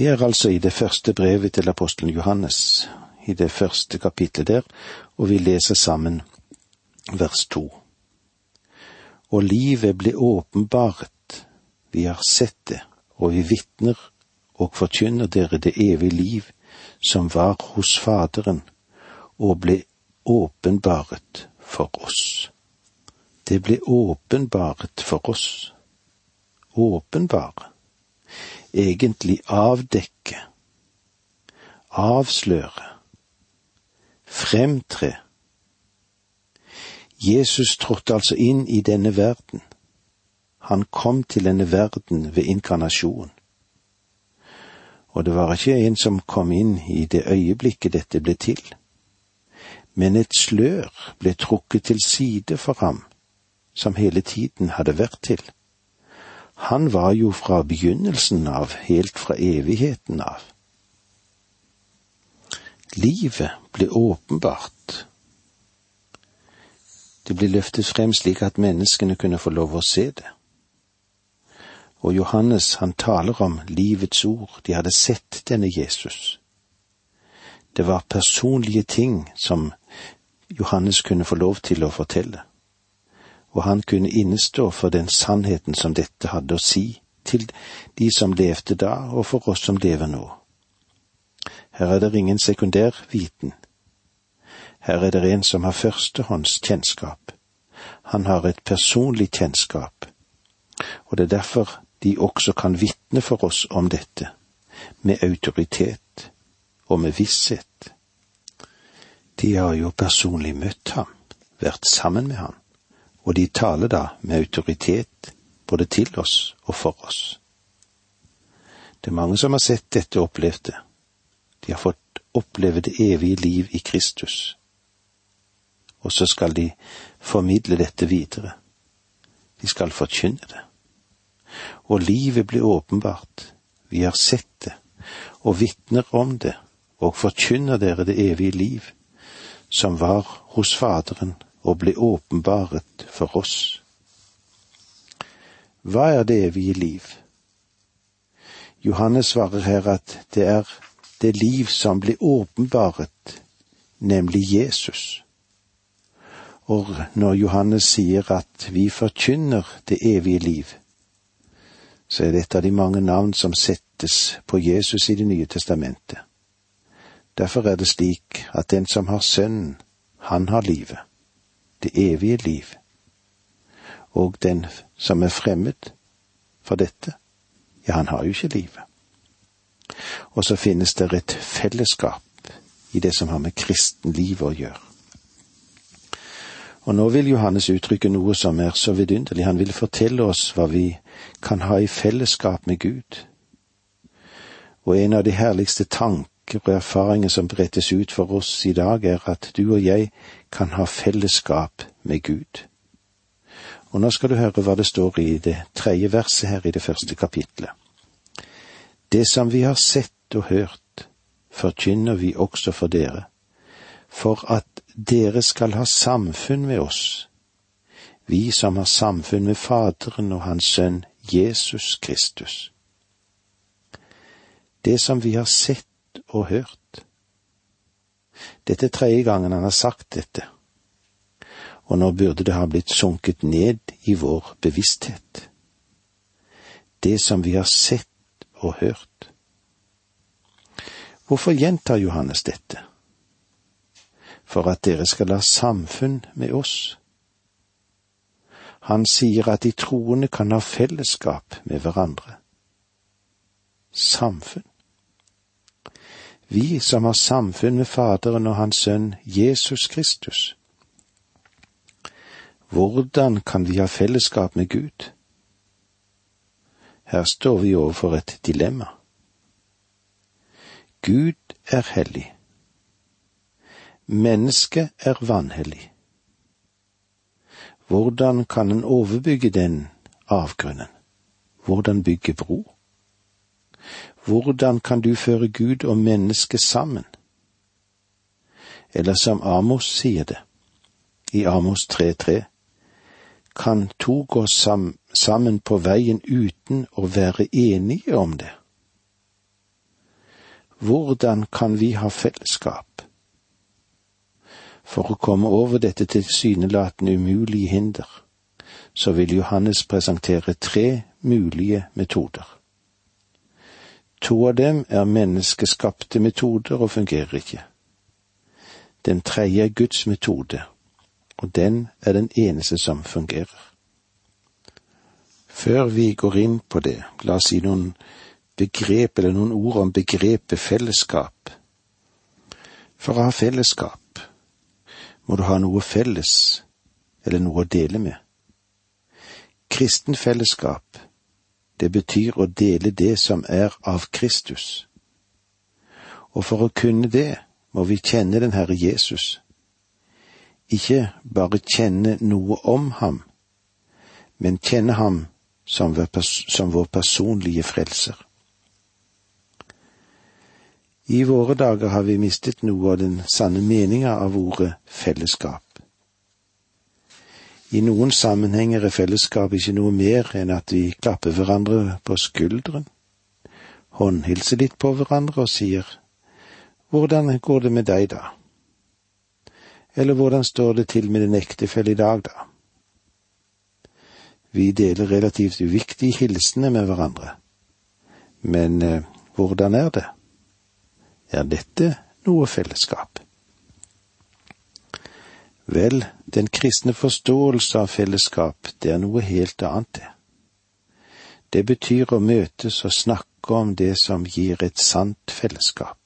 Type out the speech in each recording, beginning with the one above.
Vi er altså i det første brevet til apostelen Johannes, i det første kapitlet der, og vi leser sammen vers to. Og livet ble åpenbart, vi har sett det, og vi vitner og forkynner dere det evige liv som var hos Faderen og ble åpenbaret for oss. Det ble åpenbaret for oss. Åpenbare. Egentlig avdekke. Avsløre. Fremtre. Jesus trådte altså inn i denne verden. Han kom til denne verden ved inkarnasjon. Og det var ikke en som kom inn i det øyeblikket dette ble til men et slør ble trukket til side for ham, som hele tiden hadde vært til. Han var jo fra begynnelsen av, helt fra evigheten av. Livet ble åpenbart. Det ble løftet frem slik at menneskene kunne få lov å se det. Og Johannes, han taler om livets ord, de hadde sett denne Jesus. Det var personlige ting som Johannes kunne få lov til å fortelle, og han kunne innestå for den sannheten som dette hadde å si til de som levde da, og for oss som lever nå. Her er det ingen sekundær viten. Her er det en som har førstehånds kjennskap. Han har et personlig kjennskap, og det er derfor de også kan vitne for oss om dette, med autoritet og med visshet. De har jo personlig møtt ham, vært sammen med ham, og de taler da med autoritet både til oss og for oss. Det er mange som har sett dette og opplevd det. De har fått oppleve det evige liv i Kristus. Og så skal de formidle dette videre. De skal forkynne det. Og livet blir åpenbart. Vi har sett det, og vitner om det og forkynner dere det evige liv, som var hos Faderen og ble åpenbaret for oss. Hva er det evige liv? Johannes svarer her at det er det liv som blir åpenbaret, nemlig Jesus. Og når Johannes sier at vi forkynner det evige liv, så er det et av de mange navn som settes på Jesus i Det nye testamentet. Derfor er det slik at den som har Sønnen, han har livet, det evige liv. Og den som er fremmed for dette, ja, han har jo ikke livet. Og så finnes det et fellesskap i det som har med kristenlivet å gjøre. Og nå vil Johannes uttrykke noe som er så vidunderlig. Han vil fortelle oss hva vi kan ha i fellesskap med Gud. Og en av de herligste tanker tanker og erfaringer som brettes ut for oss i dag, er at du og jeg kan ha fellesskap med Gud. Og nå skal du høre hva det står i det tredje verset her i det første kapitlet. Det som vi har sett og hørt, forkynner vi også for dere, for at dere skal ha samfunn med oss, vi som har samfunn med Faderen og Hans Sønn Jesus Kristus. Det som vi har sett og hørt. Dette er tredje gangen han har sagt dette, og nå burde det ha blitt sunket ned i vår bevissthet. Det som vi har sett og hørt. Hvorfor gjentar Johannes dette? For at dere skal ha samfunn med oss. Han sier at de troende kan ha fellesskap med hverandre. Samfunn vi som har samfunn med Faderen og Hans Sønn Jesus Kristus. Hvordan kan vi ha fellesskap med Gud? Her står vi overfor et dilemma. Gud er hellig. Mennesket er vanhellig. Hvordan kan en overbygge den avgrunnen? Hvordan bygge bro? Hvordan kan du føre Gud og mennesket sammen? Eller som Amos sier det, i Amos 3.3, kan to gå sam sammen på veien uten å være enige om det? hvordan kan vi ha fellesskap? For å komme over dette tilsynelatende umulige hinder, så vil Johannes presentere tre mulige metoder. To av dem er menneskeskapte metoder og fungerer ikke. Den tredje er Guds metode, og den er den eneste som fungerer. Før vi går inn på det, la oss si noen begrep eller noen ord om begrepet fellesskap. For å ha fellesskap må du ha noe felles eller noe å dele med. Kristen fellesskap, det betyr å dele det som er av Kristus. Og for å kunne det må vi kjenne den Herre Jesus. Ikke bare kjenne noe om ham, men kjenne ham som vår personlige frelser. I våre dager har vi mistet noe av den sanne meninga av ordet fellesskap. I noen sammenhenger er fellesskap ikke noe mer enn at vi klapper hverandre på skulderen, håndhilser litt på hverandre og sier hvordan går det med deg, da? Eller hvordan står det til med din ektefelle i dag, da? Vi deler relativt uviktige hilsener med hverandre, men eh, hvordan er det? Er dette noe fellesskap? Vel, den kristne forståelse av fellesskap, det er noe helt annet, det. Det betyr å møtes og snakke om det som gir et sant fellesskap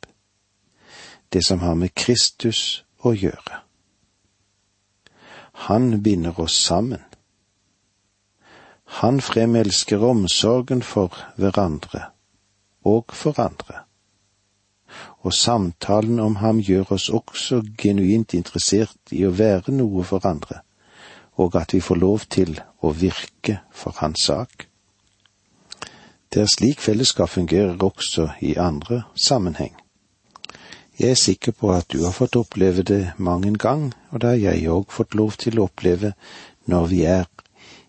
det som har med Kristus å gjøre. Han binder oss sammen. Han fremelsker omsorgen for hverandre og for andre. Og samtalen om ham gjør oss også genuint interessert i å være noe for andre, og at vi får lov til å virke for hans sak. Det er slik fellesskap fungerer også i andre sammenheng. Jeg er sikker på at du har fått oppleve det mang en gang, og det har jeg òg fått lov til å oppleve når vi er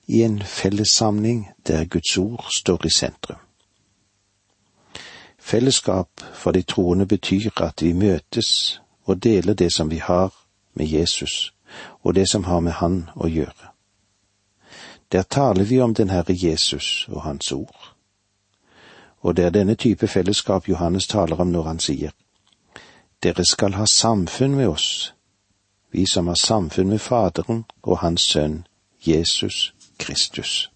i en fellessamling der Guds ord står i sentrum. Fellesskap for de troende betyr at vi møtes og deler det som vi har med Jesus, og det som har med Han å gjøre. Der taler vi om den Herre Jesus og Hans ord. Og det er denne type fellesskap Johannes taler om når han sier, dere skal ha samfunn med oss, vi som har samfunn med Faderen og Hans Sønn, Jesus Kristus.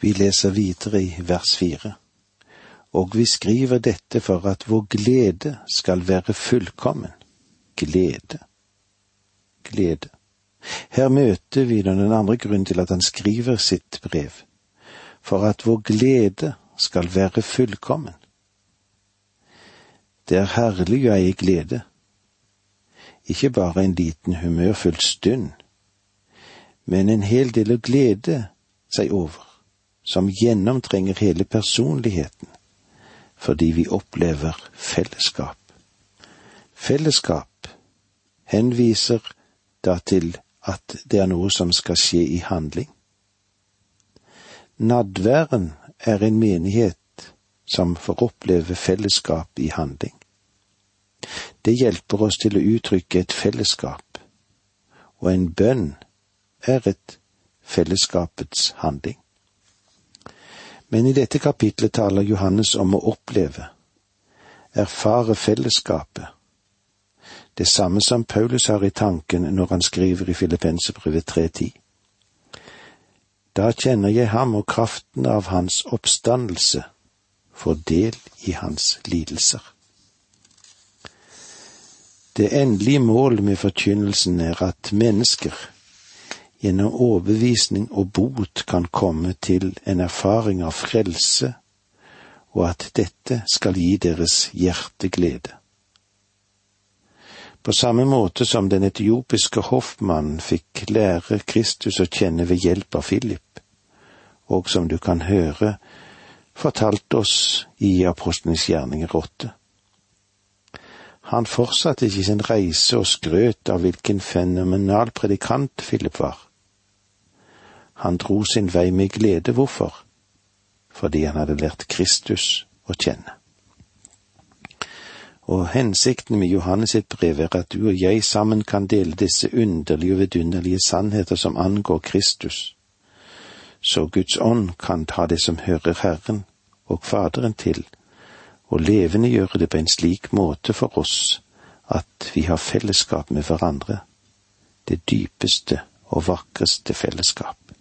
Vi leser videre i vers fire. Og vi skriver dette for at vår glede skal være fullkommen. Glede. Glede. Her møter vi den andre grunnen til at han skriver sitt brev. For at vår glede skal være fullkommen. Det er herlig å eie glede, ikke bare en liten humørfull stund, men en hel del å glede seg over, som gjennomtrenger hele personligheten, fordi vi opplever fellesskap. Fellesskap henviser da til at det er noe som skal skje i handling. Nadværen er en menighet som får oppleve fellesskap i handling. Det hjelper oss til å uttrykke et fellesskap, og en bønn er et fellesskapets handling. Men i dette kapitlet taler Johannes om å oppleve, erfare fellesskapet, det samme som Paulus har i tanken når han skriver i Filippensebrevet 3.10. Da kjenner jeg ham og kraften av hans oppstandelse får del i hans lidelser. Det endelige mål med forkynnelsen er at mennesker gjennom overbevisning og bot kan komme til en erfaring av frelse, og at dette skal gi deres hjerteglede. På samme måte som den etiopiske hoffmannen fikk lære Kristus å kjenne ved hjelp av Philip, og som du kan høre fortalt oss i Apostlenes gjerninger åtte. Han fortsatte ikke sin reise og skrøt av hvilken fenomenal predikant Philip var. Han dro sin vei med glede. Hvorfor? Fordi han hadde lært Kristus å kjenne. Og hensikten med Johannes sitt brev er at du og jeg sammen kan dele disse underlige og vidunderlige sannheter som angår Kristus, så Guds ånd kan ta det som hører Herren og Faderen til, og levendegjøre det på en slik måte for oss at vi har fellesskap med hverandre, det dypeste og vakreste fellesskap.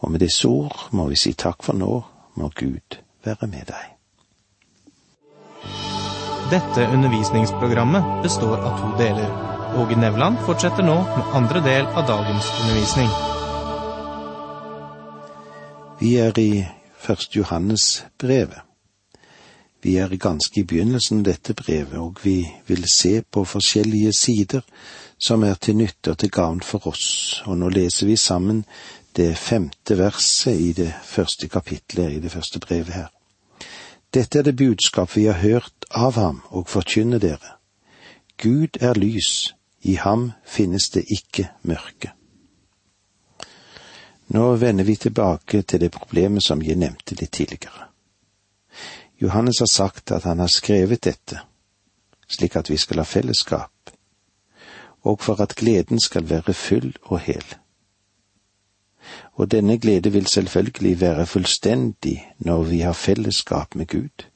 Og med disse ord må vi si takk for nå, må Gud være med deg. Dette undervisningsprogrammet består av to deler. Åge Nevland fortsetter nå med andre del av dagens undervisning. Vi er i Først Johannes brevet. Vi er ganske i begynnelsen av dette brevet, og vi vil se på forskjellige sider som er til nytte og til gavn for oss. Og nå leser vi sammen det femte verset i det første kapitlet i det første brevet her. Dette er det budskap vi har hørt av ham og forkynner dere. Gud er lys, i ham finnes det ikke mørke. Nå vender vi tilbake til det problemet som jeg nevnte litt tidligere. Johannes har sagt at han har skrevet dette, slik at vi skal ha fellesskap, og for at gleden skal være full og hel og denne glede vil selvfølgelig være fullstendig når vi har fellesskap med Gud.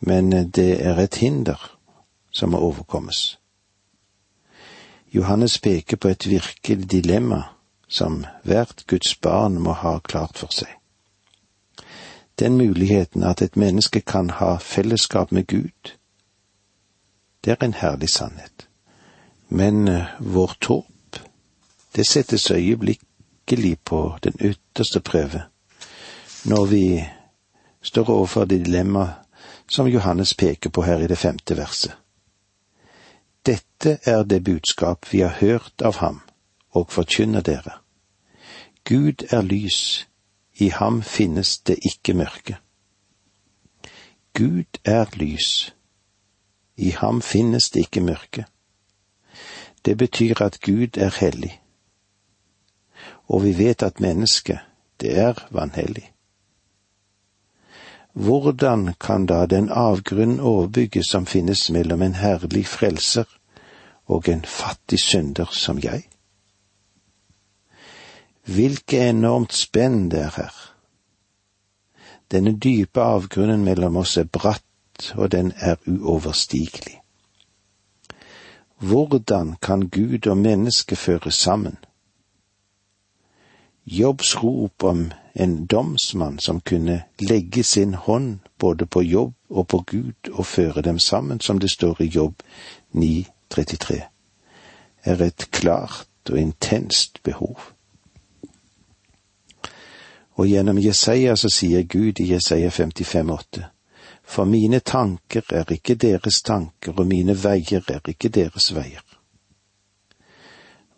Men det er et hinder som må overkommes. Johannes peker på et virkelig dilemma som hvert Guds barn må ha klart for seg. Den muligheten at et menneske kan ha fellesskap med Gud, det er en herlig sannhet. Men vår vårt håp det settes øyeblikkelig på den ytterste prøve når vi står overfor det dilemma som Johannes peker på her i det femte verset. Dette er det budskap vi har hørt av ham og forkynner dere. Gud er lys, i ham finnes det ikke mørke. Gud er lys, i ham finnes det ikke mørke. Det betyr at Gud er hellig og vi vet at mennesket, det er vanhellig. Hvordan kan da den avgrunn overbygges som finnes mellom en herlig frelser og en fattig synder som jeg? Hvilke enormt spenn det er her. Denne dype avgrunnen mellom oss er bratt, og den er uoverstigelig. Hvordan kan Gud og menneske føres sammen? Jobbs rop om en domsmann som kunne legge sin hånd både på jobb og på Gud og føre dem sammen, som det står i Jobb 9,33, er et klart og intenst behov. Og gjennom Jesaja så sier Gud i Jesaja 55,8, for mine tanker er ikke deres tanker, og mine veier er ikke deres veier.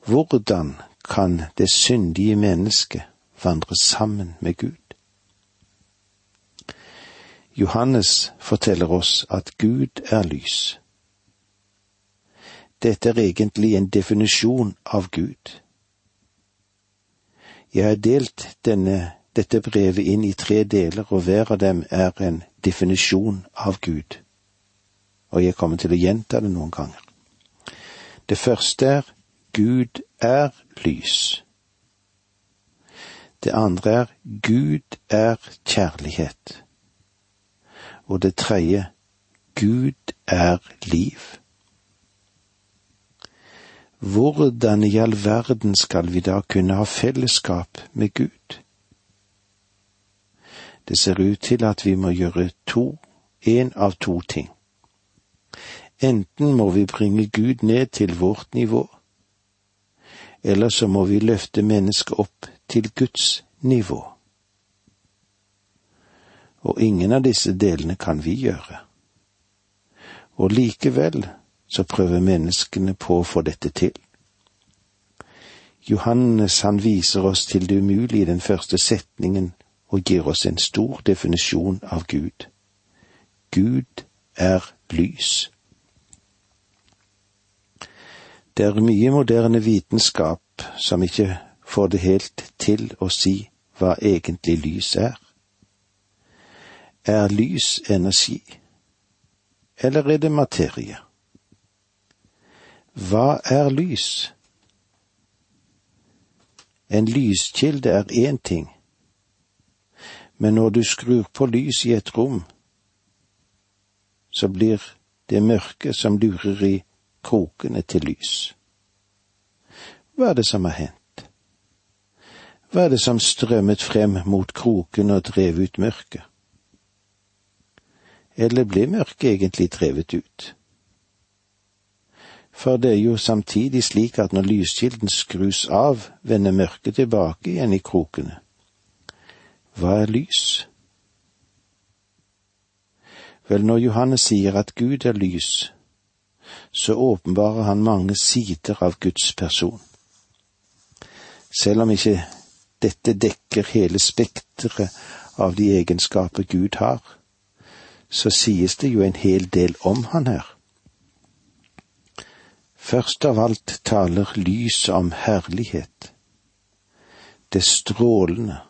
Hvordan kan det syndige mennesket vandre sammen med Gud. Johannes forteller oss at Gud er lys. Dette er egentlig en definisjon av Gud. Jeg har delt denne, dette brevet inn i tre deler, og hver av dem er en definisjon av Gud. Og jeg kommer til å gjenta det noen ganger. Det første er Gud er lys. Det andre er Gud er kjærlighet. Og det tredje Gud er liv. Hvordan i all verden skal vi da kunne ha fellesskap med Gud? Det ser ut til at vi må gjøre to, én av to ting. Enten må vi bringe Gud ned til vårt nivå, eller så må vi løfte mennesket opp til Guds nivå. Og ingen av disse delene kan vi gjøre. Og likevel så prøver menneskene på å få dette til. Johannes han viser oss til det umulige i den første setningen og gir oss en stor definisjon av Gud. Gud er lys. Det er mye moderne vitenskap som ikke får det helt til å si hva egentlig lys er. Er lys energi? eller er det materie? Hva er lys? En lyskilde er én ting, men når du skrur på lys i et rom, så blir det mørke som lurer i krokene til lys. Hva er det som har hendt? Hva er det som strømmet frem mot kroken og drev ut mørket? Eller ble mørket egentlig drevet ut? For det er jo samtidig slik at når lyskilden skrus av, vender mørket tilbake igjen i krokene. Hva er lys? Vel, når Johannes sier at Gud er lys, så åpenbarer han mange sider av Guds person. Selv om ikke dette dekker hele spekteret av de egenskaper Gud har, så sies det jo en hel del om han her. Først av alt taler lyset om herlighet, det strålende,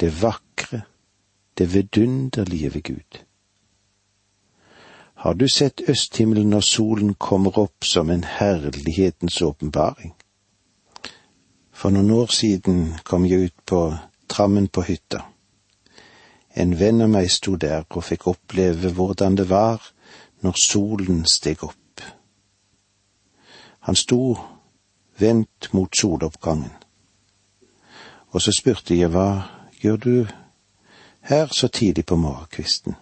det vakre, det vidunderlige ved Gud. Har du sett østhimmelen når solen kommer opp som en herlighetens åpenbaring? For noen år siden kom jeg ut på trammen på hytta. En venn av meg sto der og fikk oppleve hvordan det var når solen steg opp. Han sto vendt mot soloppgangen. Og så spurte jeg hva gjør du her så tidlig på morgenkvisten?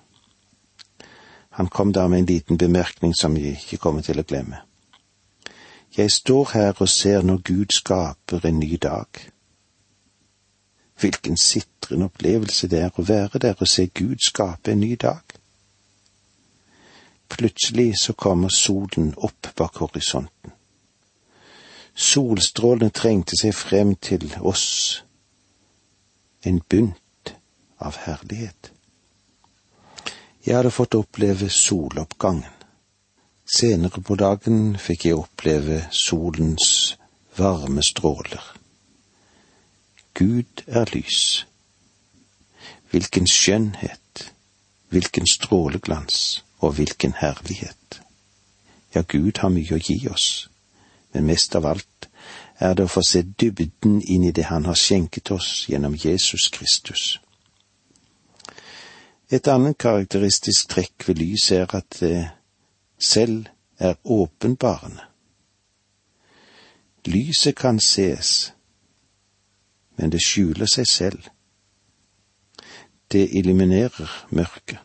Han kom da med en liten bemerkning som jeg ikke kommer til å glemme. Jeg står her og ser når Gud skaper en ny dag. Hvilken sitrende opplevelse det er å være der og se Gud skape en ny dag. Plutselig så kommer solen opp bak horisonten. Solstrålene trengte seg frem til oss, en bunt av herlighet. Jeg hadde fått oppleve soloppgangen. Senere på dagen fikk jeg oppleve solens varme stråler. Gud er lys. Hvilken skjønnhet, hvilken stråleglans og hvilken herlighet. Ja, Gud har mye å gi oss, men mest av alt er det å få se dybden inn i det Han har skjenket oss gjennom Jesus Kristus. Et annet karakteristisk trekk ved lyset er at det selv er åpenbarende. Lyset kan ses, men det skjuler seg selv. Det eliminerer mørket.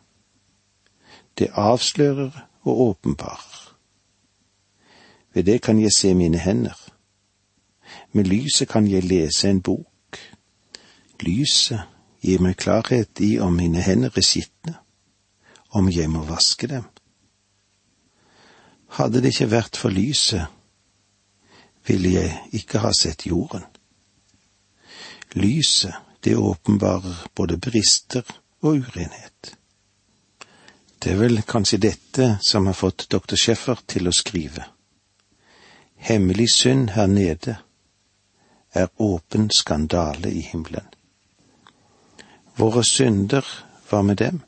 Det avslører og åpenbarer. Ved det kan jeg se mine hender. Med lyset kan jeg lese en bok. Lyset gir meg klarhet i om mine hender er skitne, om jeg må vaske dem. Hadde det ikke vært for lyset, ville jeg ikke ha sett jorden. Lyset, det åpenbarer både brister og urenhet. Det er vel kanskje dette som har fått doktor Schäffer til å skrive. Hemmelig synd her nede er åpen skandale i himmelen. Våre synder, hva med dem?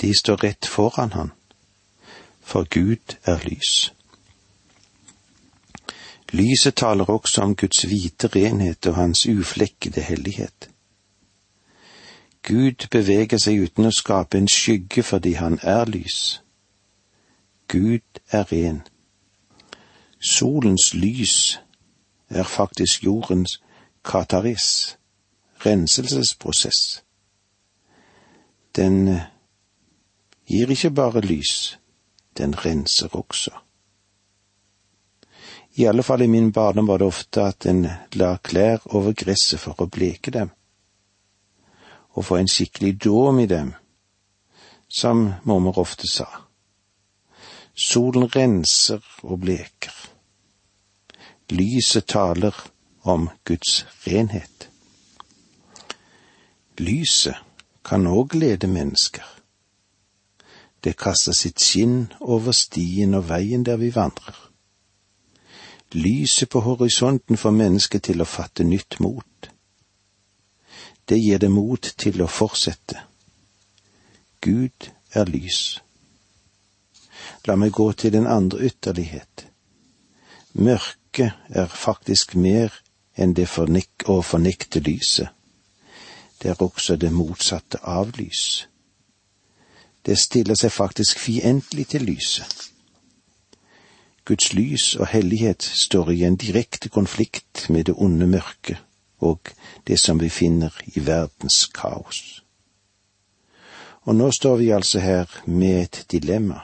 De står rett foran han, for Gud er lys. Lyset taler også om Guds hvite renhet og hans uflekkede hellighet. Gud beveger seg uten å skape en skygge fordi han er lys. Gud er ren. Solens lys er faktisk jordens kataris, renselsesprosess. Den eh, gir ikke bare lys, den renser også. I alle fall i min barndom var det ofte at en la klær over gresset for å bleke dem, og få en skikkelig dåm i dem, som mormor ofte sa. Solen renser og bleker. Lyset taler om Guds renhet. Lyset kan òg lede mennesker. Det kaster sitt skinn over stien og veien der vi vandrer. Lyset på horisonten får mennesket til å fatte nytt mot. Det gir det mot til å fortsette. Gud er lys. La meg gå til den andre ytterlighet. Mørket er faktisk mer enn det fornik å fornekte lyset. Det er også det motsatte av lys. Det stiller seg faktisk fiendtlig til lyset. Guds lys og hellighet står i en direkte konflikt med det onde mørket og det som vi finner i verdens kaos. Og nå står vi altså her med et dilemma.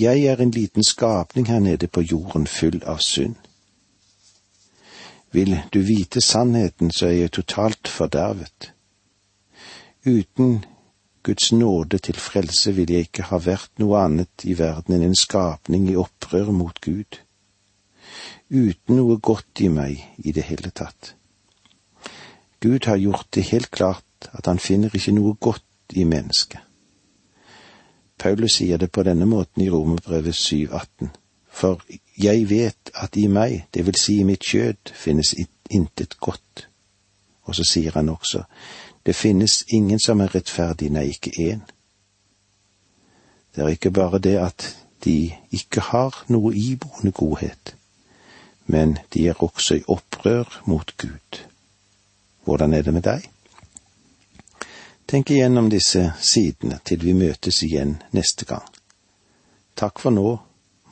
Jeg er en liten skapning her nede på jorden full av synd. Vil du vite sannheten, så er jeg totalt fordervet. Uten Guds nåde til frelse vil jeg ikke ha vært noe annet i verden enn en skapning i opprør mot Gud. Uten noe godt i meg i det hele tatt. Gud har gjort det helt klart at han finner ikke noe godt i mennesket. Paulus sier det på denne måten i Romerbrevet 7,18. For jeg vet at i meg, det vil si i mitt kjød, finnes intet godt. Og så sier han også, det finnes ingen som er rettferdig, nei, ikke én. Det er ikke bare det at de ikke har noe iboende godhet, men de er også i opprør mot Gud. Hvordan er det med deg? Tenk igjennom disse sidene til vi møtes igjen neste gang. Takk for nå,